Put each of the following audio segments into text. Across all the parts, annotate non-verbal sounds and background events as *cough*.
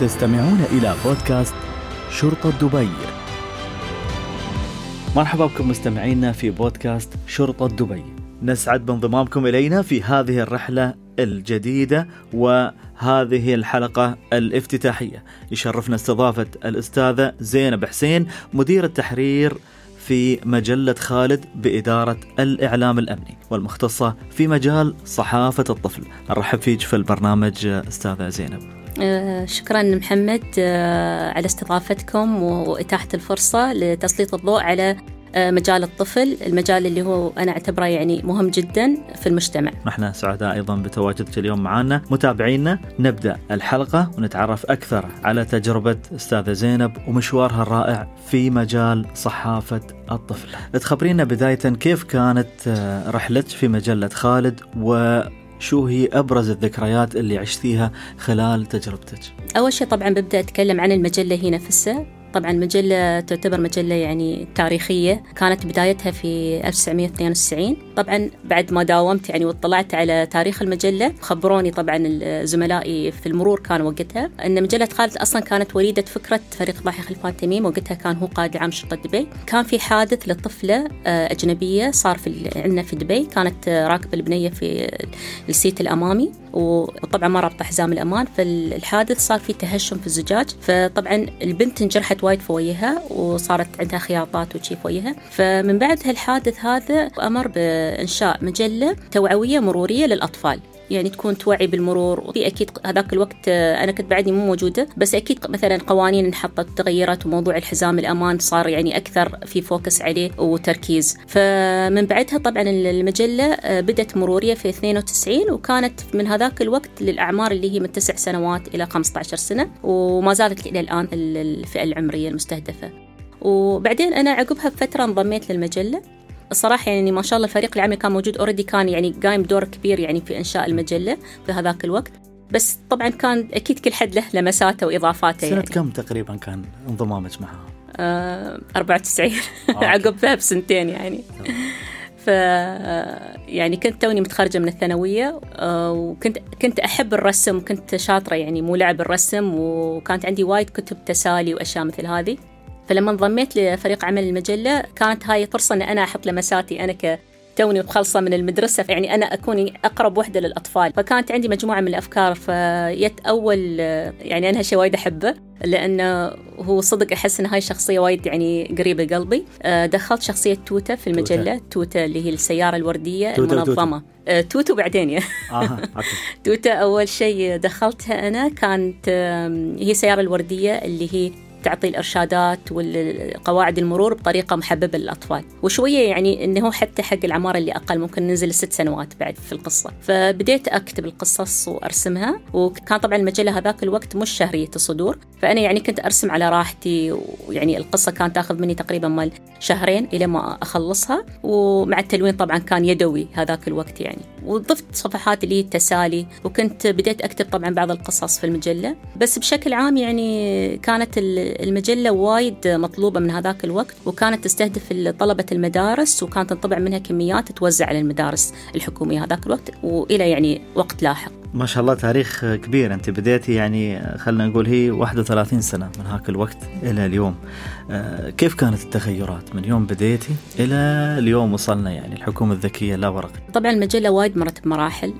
تستمعون إلى بودكاست شرطة دبي. مرحبا بكم مستمعينا في بودكاست شرطة دبي. نسعد بانضمامكم إلينا في هذه الرحلة الجديدة وهذه الحلقة الافتتاحية. يشرفنا استضافة الأستاذة زينب حسين مدير التحرير في مجلة خالد بإدارة الإعلام الأمني والمختصة في مجال صحافة الطفل. نرحب فيك في البرنامج أستاذة زينب. شكرا محمد آه، على استضافتكم وإتاحة الفرصة لتسليط الضوء على آه، مجال الطفل المجال اللي هو أنا أعتبره يعني مهم جدا في المجتمع. نحن سعداء أيضا بتواجدك اليوم معنا متابعينا نبدأ الحلقة ونتعرف أكثر على تجربة أستاذة زينب ومشوارها الرائع في مجال صحافة الطفل. تخبرينا بداية كيف كانت آه، رحلتك في مجلة خالد و شو هي أبرز الذكريات اللي عشتيها خلال تجربتك؟ أول شيء طبعا ببدأ أتكلم عن المجلة هي نفسها طبعا مجلة تعتبر مجلة يعني تاريخية كانت بدايتها في 1992 طبعا بعد ما داومت يعني واطلعت على تاريخ المجلة خبروني طبعا زملائي في المرور كانوا وقتها أن مجلة خالد أصلا كانت وليدة فكرة فريق ضاحي خلفان تميم وقتها كان هو قائد عام شرطة دبي. كان في حادث لطفلة آه، أجنبية صار في عندنا في دبي كانت راكبة البنية في ال seat الأمامي. وطبعا ما ربط حزام الأمان فالحادث صار في تهشم في الزجاج. فطبعا البنت انجرحت وايد فويها وصارت عندها خياطات وشي فويها فمن بعد هالحادث هذا أمر بإنشاء مجلة توعوية مرورية للأطفال. يعني تكون توعي بالمرور. وفي أكيد هذاك الوقت أنا كنت بعدني مو موجودة بس أكيد مثلا قوانين انحطت تغيرت وموضوع الحزام الأمان صار يعني أكثر في focus عليه وتركيز. فمن بعدها طبعا المجلة آه، بدت مرورية في 92 وكانت من هذاك الوقت للأعمار اللي هي من تسع سنوات إلى 15 سنة وما زالت إلى الآن الفئة العمرية المستهدفة. وبعدين أنا عقبها بفترة انضميت للمجلة. الصراحة يعني ما شاء الله الفريق العمل كان موجود already كان يعني قايم دور كبير يعني في إنشاء المجلة في هذاك الوقت. بس طبعا كان أكيد كل حد له لمساته وإضافاته سنة يعني. كم تقريبا كان انضمامك معها؟ آه 94 عقبها بسنتين يعني. ف يعني كنت توني متخرجة من الثانوية آه، وكنت كنت أحب الرسم كنت شاطرة يعني مولعة بالرسم وكانت عندي وايد كتب تسالي وأشياء مثل هذه. فلما انضميت لفريق عمل المجلة كانت هاي فرصة أن أنا أحط لمساتي أنا ك توني مخلصة من المدرسة يعني أنا أكون أقرب وحدة للأطفال. فكانت عندي مجموعة من الأفكار فيت أول يعني أنا هالشيء وايد أحبه لأنه هو صدق أحس إن هاي شخصية وايد يعني قريبة قلبي آه، دخلت شخصية توتة في المجلة توتة, توتة اللي هي السيارة الوردية توتة المنظمة. توتة. آه، توتو بعدين يا *laughs* آه. توتة أول شيء دخلتها أنا كانت هي السيارة الوردية اللي هي تعطي الإرشادات والقواعد المرور بطريقة محببة للأطفال. وشوية يعني إنه حتى حق العمار اللي أقل ممكن ننزل ست سنوات بعد في القصة. فبديت أكتب القصص وأرسمها وكان طبعا المجله هذاك الوقت مش شهرية الصدور. فأنا يعني كنت أرسم على راحتي ويعني القصة كانت تأخذ مني تقريبا مال شهرين إلى ما أخلصها. ومع التلوين طبعا كان يدوي هذاك الوقت يعني. وضفت صفحات اللي هي التسالي وكنت بديت أكتب طبعا بعض القصص في المجلة. بس بشكل عام يعني كانت المجلة وايد مطلوبة من هذاك الوقت وكانت تستهدف طلبة المدارس وكانت تنطبع منها كميات توزع على المدارس الحكومية هذاك الوقت وإلى يعني وقت لاحق. ما شاء الله تاريخ كبير. انت بديتي يعني خلينا نقول هي 31 سنة من هاك الوقت إلى اليوم. آه، كيف كانت التغيرات؟ من يوم بديتي إلى اليوم وصلنا يعني الحكومة الذكية لا ورق. طبعا المجله وايد مرت بمراحل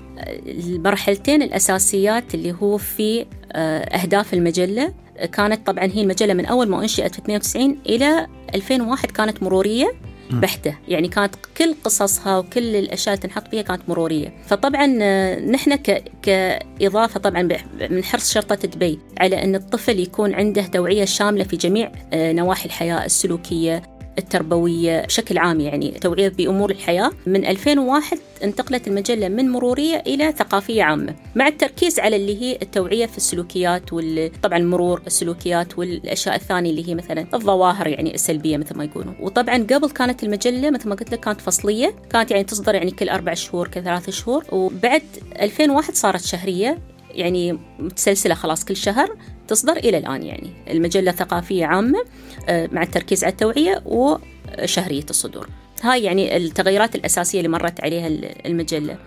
المرحلتين الأساسيات اللي هو في آه، أهداف المجلة كانت طبعا هي المجلة من أول ما أنشئت في 92 إلى 2001 كانت مرورية. بحتة. يعني كانت كل قصصها وكل الأشياء اللي تنحط فيها كانت مرورية. فطبعا آه، نحن ك... كإضافة طبعا من حرص شرطة دبي على أن الطفل يكون عنده توعية شاملة في جميع آه، نواحي الحياة السلوكية التربوية بشكل عام يعني توعية بأمور الحياة. من 2001 انتقلت المجلة من مرورية إلى ثقافية عامة مع التركيز على اللي هي التوعية في السلوكيات وطبعا المرور السلوكيات والأشياء الثانية اللي هي مثلا الظواهر يعني السلبية مثل ما يقولون. وطبعا قبل كانت المجلة مثل ما قلت لك كانت فصلية كانت يعني تصدر يعني كل أربع شهور كل ثلاث شهور. وبعد 2001 صارت شهرية يعني متسلسلة خلاص كل شهر. تصدر إلى الآن يعني. المجلة ثقافية عامة آه، مع التركيز على التوعية وشهرية الصدور. هاي يعني التغيرات الأساسية اللي مرت عليها المجلة.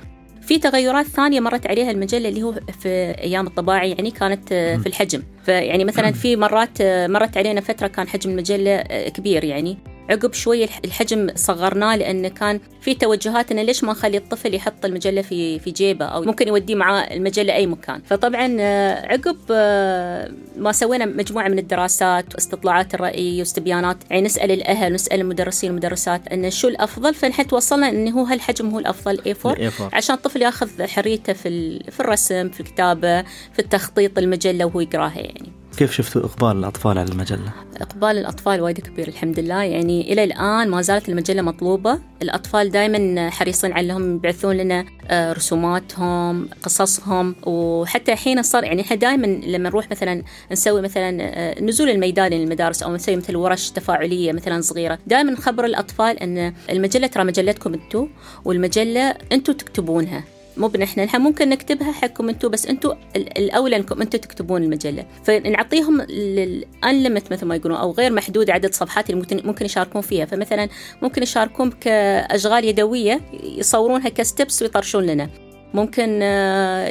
في تغيرات ثانية مرت عليها المجلة اللي هو في أيام الطباعه يعني كانت في الحجم. فيعني مثلا في مرات مرت علينا فترة كان حجم المجلة كبير يعني. عقب شوي الحجم صغرناه لأنه كان في توجهات إنه ليش ما نخلي الطفل يحط المجلة في في جيبه أو ممكن يوديه معاه المجلة أي مكان. فطبعا آه، عقب آه، ما سوينا مجموعة من الدراسات واستطلاعات الرأي واستبيانات يعني نسأل الأهل ونسأل المدرسين والمدرسات إنه شو الأفضل. فنحن توصلنا إنه هو هالحجم هو الأفضل A4 عشان الطفل ياخذ حريته في في الرسم في الكتابة في التخطيط المجلة وهو يقراها يعني. كيف شفتوا إقبال الأطفال على المجلة؟ إقبال الأطفال وايد كبير الحمد لله. يعني إلى الآن ما زالت المجلة مطلوبة. الأطفال دائما حريصين على أنهم يبعثون لنا آه، رسوماتهم قصصهم. وحتى الحين صار يعني إحنا دائما لما نروح مثلا نسوي مثلا آه، نزول الميداني للمدارس أو نسوي مثل ورش تفاعلية مثلا صغيرة دائما نخبر الأطفال إن المجلة ترى مجلتكم أنتم والمجلة أنتم تكتبونها. مو بنحن نحن ممكن نكتبها حقكم أنتم بس أنتم الأولى انكم أنتم تكتبون المجلة. فنعطيهم الانليمت مثل ما يقولون أو غير محدود عدد صفحات اللي ممكن ممكن يشاركون فيها. فمثلا ممكن يشاركون كأشغال يدوية يصورونها كستبس ويطرشون لنا. ممكن آه،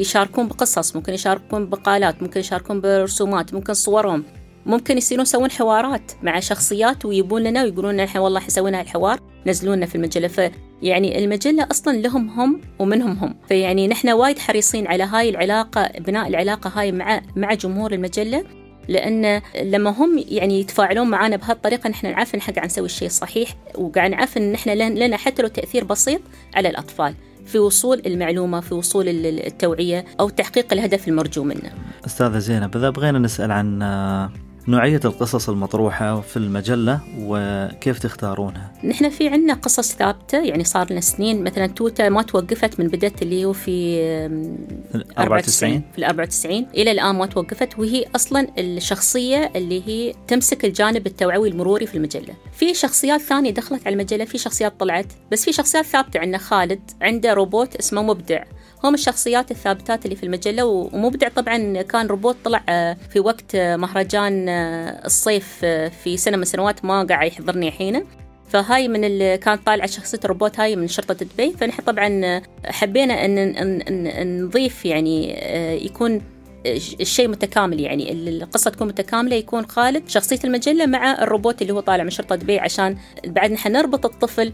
يشاركون بقصص ممكن يشاركون بقالات ممكن يشاركون برسومات ممكن صورهم. ممكن يصيرون يسوون حوارات مع شخصيات ويبون لنا ويقولون لنا والله سوينا هالحوار نزلونا في المجلة. فيعني المجلة أصلا لهم هم ومنهم هم. فيعني نحن وايد حريصين على هاي العلاقة بناء العلاقة هاي مع مع جمهور المجلة. لأن لما هم يعني يتفاعلون معنا بهالطريقة نحن نعرف إن إحنا قاعد نسوي الشيء الصحيح وقاعد نعرف إن إحنا لنا حتى لو تأثير بسيط على الأطفال في وصول المعلومة في وصول التوعية أو تحقيق الهدف المرجو منه. أستاذة زينب إذا بغينا نسأل عن نوعية القصص المطروحة في المجلة وكيف تختارونها؟ نحن في عندنا قصص ثابتة يعني صار لنا سنين. مثلا توتا ما توقفت من بدأت اللي هو في 94 في ال 94 إلى الآن ما توقفت وهي أصلا الشخصية اللي هي تمسك الجانب التوعوي المروري في المجلة. في شخصيات ثانية دخلت على المجلة في شخصيات طلعت. بس في شخصيات ثابتة عندنا خالد. عنده روبوت اسمه مبدع. هم الشخصيات الثابتات اللي في المجلة ومبدع طبعا كان روبوت طلع آه، في وقت آه، مهرجان آه، الصيف في سنة من سنوات ما قاعد يحضرني الحين. فهاي من اللي كانت طالعة شخصية الروبوت هاي من شرطة دبي. فنحن طبعا حبينا أن نضيف يعني يكون الشيء متكامل يعني القصة تكون متكاملة يكون خالد شخصية المجلة مع الروبوت اللي هو طالع من شرطة دبي عشان بعد نحن نربط الطفل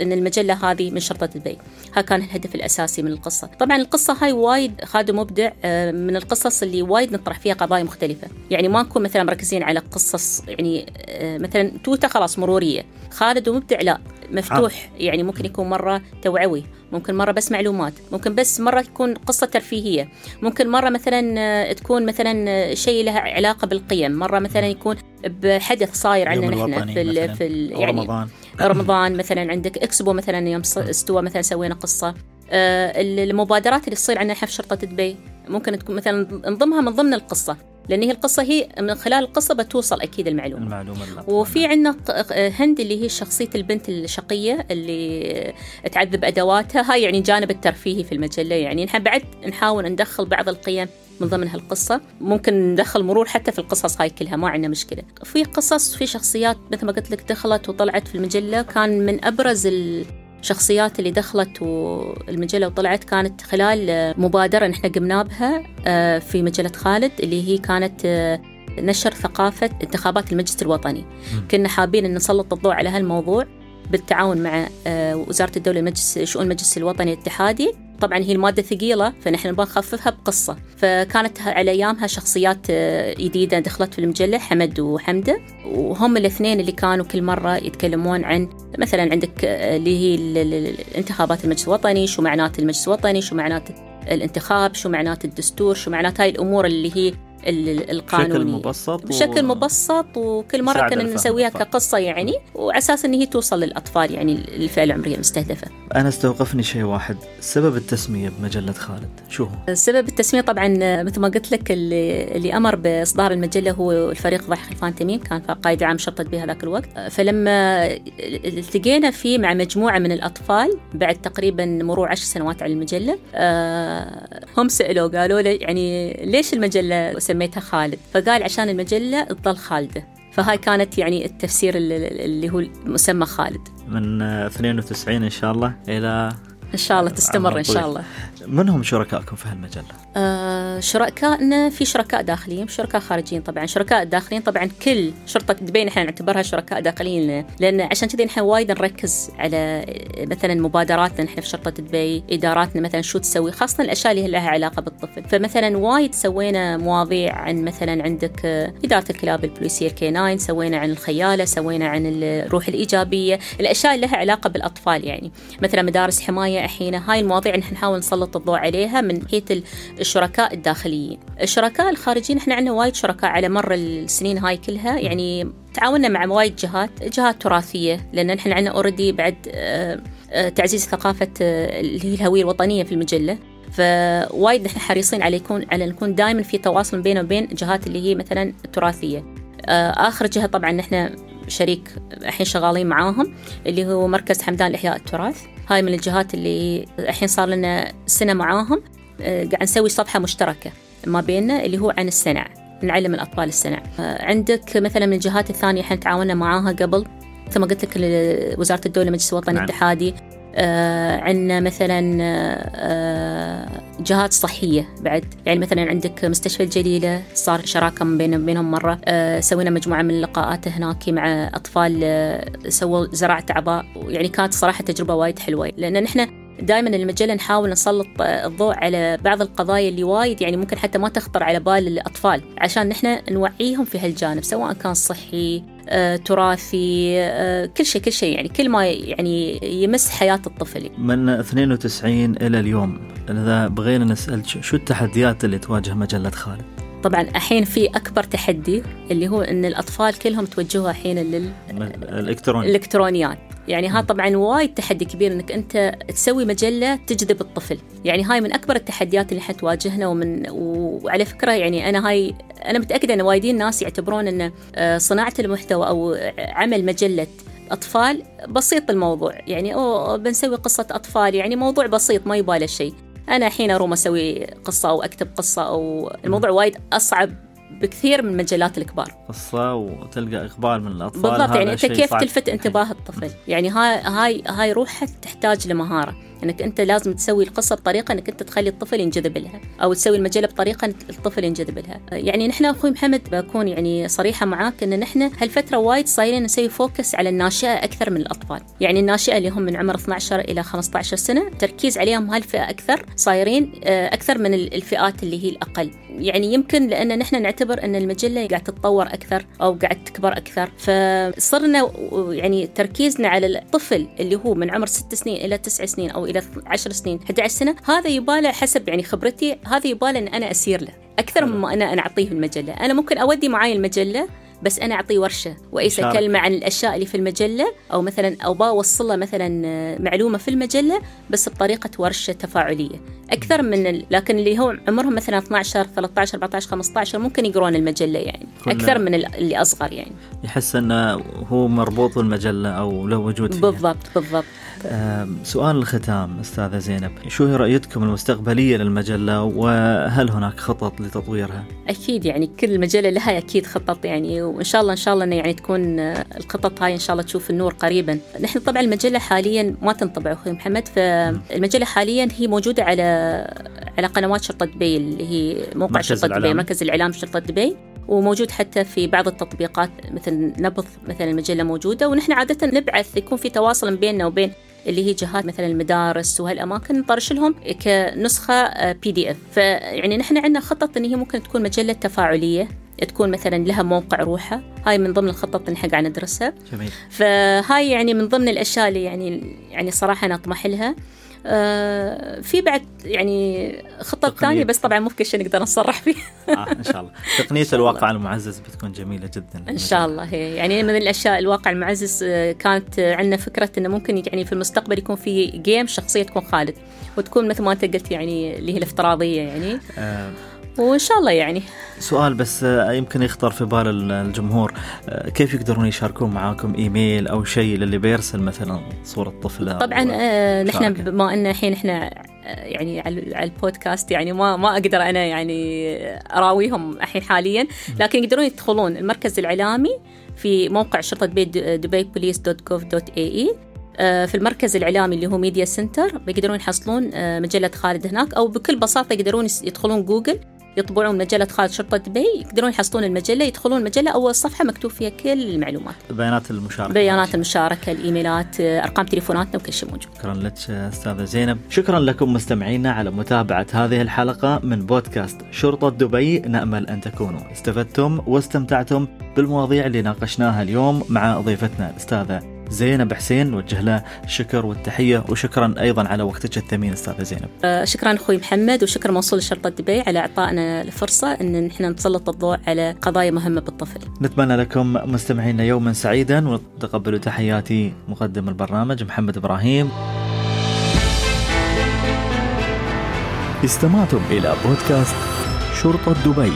إن المجلة هذه من شرطة دبي هذا كان الهدف الأساسي من القصة. طبعا القصة هاي وايد خادم مبدع آه، من القصص اللي وايد نطرح فيها قضايا مختلفة. يعني ما نكون مثلا مركزين على قصص يعني آه، مثلا توته خلاص مرورية. خالد ومبدع لا مفتوح. يعني ممكن يكون مرة توعوي ممكن مرة بس معلومات ممكن بس مرة تكون قصة ترفيهية ممكن مرة مثلا آه، تكون مثلا شيء لها علاقة بالقيم مرة مثلا يكون بحدث صاير عندنا نحن في ال في ال يعني رمضان. رمضان مثلا عندك اكسبو مثلا يوم استوى مثلا سوينا قصة. آه، المبادرات اللي تصير عندنا في شرطة دبي ممكن تكون مثلا نضمها من ضمن القصة. لأن هي القصة هي من خلال القصة بتوصل أكيد المعلومة. المعلومة وفي عندنا هند اللي هي شخصية البنت الشقية اللي تعذب أدواتها هاي يعني جانب الترفيهي في المجلة. يعني نحن بعد نحاول ندخل بعض القيم من ضمن هالقصة. ممكن ندخل مرور حتى في القصص هاي كلها ما عندنا مشكلة. في قصص في شخصيات مثل ما قلت لك دخلت وطلعت في المجلة كان من أبرز الشخصيات اللي دخلت المجلة وطلعت كانت خلال مبادرة نحن قمنا بها آه، في مجلة خالد اللي هي كانت آه، نشر ثقافة انتخابات المجلس الوطني. كنا حابين أن نسلط الضوء على هالموضوع بالتعاون مع آه، وزارة الدولة المجلس شؤون المجلس الوطني الاتحادي. طبعا هي المادة ثقيلة فنحن نبغى نخففها بقصة. فكانت على أيامها شخصيات آه، جديدة دخلت في المجلة حمد وحمدة. وهم الاثنين اللي كانوا كل مرة يتكلمون عن مثلا عندك آه، اللي هي الانتخابات المجلس الوطني شو معنات المجلس الوطني شو معنات الانتخاب شو معنات الدستور شو معنات هاي الأمور اللي هي القانوني بشكل مبسط بشكل و... مبسط وكل مرة كنا نسويها كقصة يعني وعلى أساس إن هي توصل للأطفال يعني الفئة العمرية المستهدفة. أنا استوقفني شيء واحد، سبب التسمية بمجلة خالد شو هو؟ سبب التسمية طبعا مثل ما قلت لك اللي, اللي أمر بإصدار المجلة هو الفريق ضحي خلفان تميم كان قائد عام شرطة بها ذاك الوقت، فلما التقينا فيه مع مجموعة من الأطفال بعد تقريبا مرور عشر سنوات على المجلة آه، هم سالوا قالوا لي يعني ليش المجلة سميتها خالد؟ فقال عشان المجلة تظل خالدة. فهاي كانت يعني التفسير اللي هو مسمى خالد. من 92 إن شاء الله إلى إن شاء الله تستمر إن شاء الله. من هم شركائكم في هالمجلة؟ شركائنا في شركاء داخليين شركاء خارجيين طبعا. شركاء داخليين طبعا كل شرطة دبي نحن نعتبرها شركاء داخليين لأن عشان كذا نحن وايد نركز على مثلا مبادراتنا نحن في شرطة دبي إداراتنا مثلا شو تسوي خاصة الأشياء اللي لها علاقة بالطفل. فمثلا وايد سوينا مواضيع عن مثلا عندك إدارة الكلاب البوليسيه كي 9 سوينا عن الخيالة سوينا عن الروح الإيجابية الأشياء اللي لها علاقة بالأطفال يعني. مثلا مدارس حماية الحين هاي المواضيع نحن نحاول نسلط الضوء عليها من حيث الشركاء الداخليين الشركاء الخارجيين إحنا عندنا وايد شركاء على مر السنين هاي كلها. يعني تعاوننا مع وايد جهات جهات تراثية لأن إحنا عندنا already بعد آه، آه، تعزيز ثقافة آه، اللي هي الهوية الوطنية في المجلة. فوايد نحن حريصين على يكون على نكون دائما في تواصل بيننا وبين جهات اللي هي مثلا التراثيه آخر جهة طبعا نحن شريك الحين شغالين معاهم اللي هو مركز حمدان لإحياء التراث. هاي من الجهات اللي الحين صار لنا سنة معاهم. قاعد نسوي صفحة مشتركة ما بيننا اللي هو عن السنع نعلم الأطفال السنع آه، عندك مثلا من الجهات الثانية إحنا تعاوننا معاها قبل مثل ما قلت لك وزارة الدولة مجلس الوطني نعم. الاتحادي. آه عندنا مثلا آه جهات صحية بعد. يعني مثلا عندك مستشفى الجليلة صار شراكة بين بينهم مرة. آه سوينا مجموعة من اللقاءات هناك مع أطفال آه سووا زراعة أعضاء. يعني كانت صراحة تجربة وايد حلوة. لأن نحن دائما المجلة نحاول نسلط الضوء على بعض القضايا اللي وايد يعني ممكن حتى ما تخطر على بال الأطفال عشان نحن نوعيهم في هالجانب سواء كان صحي آه، تراثي آه، كل شيء كل شيء يعني كل ما يعني يمس حياة الطفل. من 92 إلى اليوم إذا بغينا نسأل شو التحديات اللي تواجه مجلة خالد؟ طبعا الحين في أكبر تحدي اللي هو إن الأطفال كلهم توجهوا الحين لل الإلكترونيات. يعني ها طبعا وايد تحدي كبير إنك أنت تسوي مجلة تجذب الطفل. يعني هاي من أكبر التحديات اللي حتواجهنا ومن وعلى فكرة يعني أنا هاي أنا متأكدة إن وايدين ناس يعتبرون إن آه، صناعة المحتوى أو عمل مجلة أطفال بسيط الموضوع يعني أوه بنسوي قصة أطفال يعني موضوع بسيط ما يباله شيء. أنا الحين أروم أسوي قصة أو أكتب قصة أو الموضوع وايد أصعب بكثير من المجلات الكبار. قصة وتلقى إقبال من الأطفال بالضبط يعني أنت كيف تلفت انتباه الطفل؟ يعني هاي هاي هاي روحها تحتاج لمهارة. إنك أنت لازم تسوي القصة بطريقة إنك أنت تخلي الطفل ينجذب لها أو تسوي المجله بطريقة الطفل ينجذب لها. يعني نحن أخوي محمد بكون يعني صريحة معاك إن نحن هالفترة وايد صايرين نسوي focus على الناشئة أكثر من الأطفال. يعني الناشئة اللي هم من عمر 12 إلى 15 سنة تركيز عليهم هالفئة أكثر صايرين آه، أكثر من الفئات اللي هي الأقل. يعني يمكن لأن نحن نعتبر إن المجلة قاعد تتطور أكثر أو قاعد تكبر أكثر. فصرنا يعني تركيزنا على الطفل اللي هو من عمر 6 سنين إلى 9 سنين أو إلى 10 سنين 11 سنة هذا يباله حسب يعني خبرتي هذا يباله إن أنا أسير له. أكثر مما أنا أنا أعطيه المجلة. أنا ممكن أودي معاي المجلة بس أنا أعطيه ورشة وأيس أكلمه عن الأشياء اللي في المجلة أو مثلا أو بوصله مثلا معلومة في المجلة بس بطريقة ورشة تفاعلية. أكثر من ال... لكن اللي هو عمرهم مثلا 12 13 14 15 ممكن يقرون المجلة يعني. أكثر من اللي أصغر يعني. يحس إنه هو مربوط بالمجلة أو له وجود فيها. بالضبط بالضبط. سؤال الختام أستاذة زينب. شو هي رأيتكم المستقبلية للمجلة وهل هناك خطط لتطويرها؟ أكيد يعني كل مجلة لها أكيد خطط يعني وإن شاء الله إن شاء الله إنه يعني تكون الخطط هاي إن شاء الله تشوف النور قريبا. نحن طبعا المجلة حاليا ما تنطبع أخوي محمد. فالمجله حاليا هي موجودة على على قنوات شرطة دبي اللي هي موقع شرطة دبي مركز الإعلام شرطة دبي. وموجود حتى في بعض التطبيقات مثل نبض مثلا المجلة موجودة. ونحن عادة نبعث يكون في تواصل بيننا وبين اللي هي جهات مثلا المدارس وهالأماكن نطرش لهم كنسخة PDF فيعني نحن عندنا خطط إن هي ممكن تكون مجلة تفاعلية. تكون مثلا لها موقع روحها. هاي من ضمن الخطط اللي إحنا قاعد ندرسها جميل. فهاي يعني من ضمن الأشياء اللي يعني يعني صراحة نطمح لها. آه في بعد يعني خطط ثانية بس طبعا مو في كل شيء نقدر نصرح فيه آه إن شاء الله. تقنية الواقع المعزز بتكون جميلة جدا. إن شاء الله هي يعني من الأشياء الواقع المعزز آه، كانت عندنا فكرة إنه ممكن يعني في المستقبل يكون في game شخصية تكون خالد وتكون مثل ما أنت قلت يعني اللي هي الافتراضية يعني. آه وإن شاء الله يعني. سؤال بس آه، يمكن يخطر في بال الجمهور. آه، كيف يقدرون يشاركون معاكم إيميل أو شيء للي بيرسل مثلا صورة طفله طبعا آه نحن بما أن الحين إحنا يعني على البودكاست يعني ما ما أقدر أنا يعني أراويهم الحين حاليا. لكن يقدرون يدخلون المركز الإعلامي في موقع شرطة بيت دبي police dot gov dot ae في المركز الإعلامي اللي هو media center بيقدرون يحصلون مجلة خالد هناك أو بكل بساطة يقدرون يدخلون جوجل. يطبعون مجلة خالد شرطة دبي يقدرون يحصلون المجلة يدخلون المجلة. أول صفحة مكتوب فيها كل المعلومات. بيانات المشاركة. بيانات المشاركة الإيميلات أرقام تليفوناتنا وكل شيء موجود. شكرا لك أستاذة زينب. شكرا لكم مستمعينا على متابعة هذه الحلقة من بودكاست شرطة دبي. نأمل أن تكونوا استفدتم واستمتعتم بالمواضيع اللي ناقشناها اليوم مع ضيفتنا الأستاذة زينب حسين نوجه له الشكر والتحية وشكرا أيضا على وقتك الثمين أستاذة زينب. آه، شكرا أخوي محمد وشكر موصول لشرطه دبي على إعطائنا الفرصة إن نحن نسلط الضوء على قضايا مهمة بالطفل. نتمنى لكم مستمعينا يوما سعيدا وتقبلوا تحياتي مقدم البرنامج محمد إبراهيم. استمعتم إلى بودكاست شرطة دبي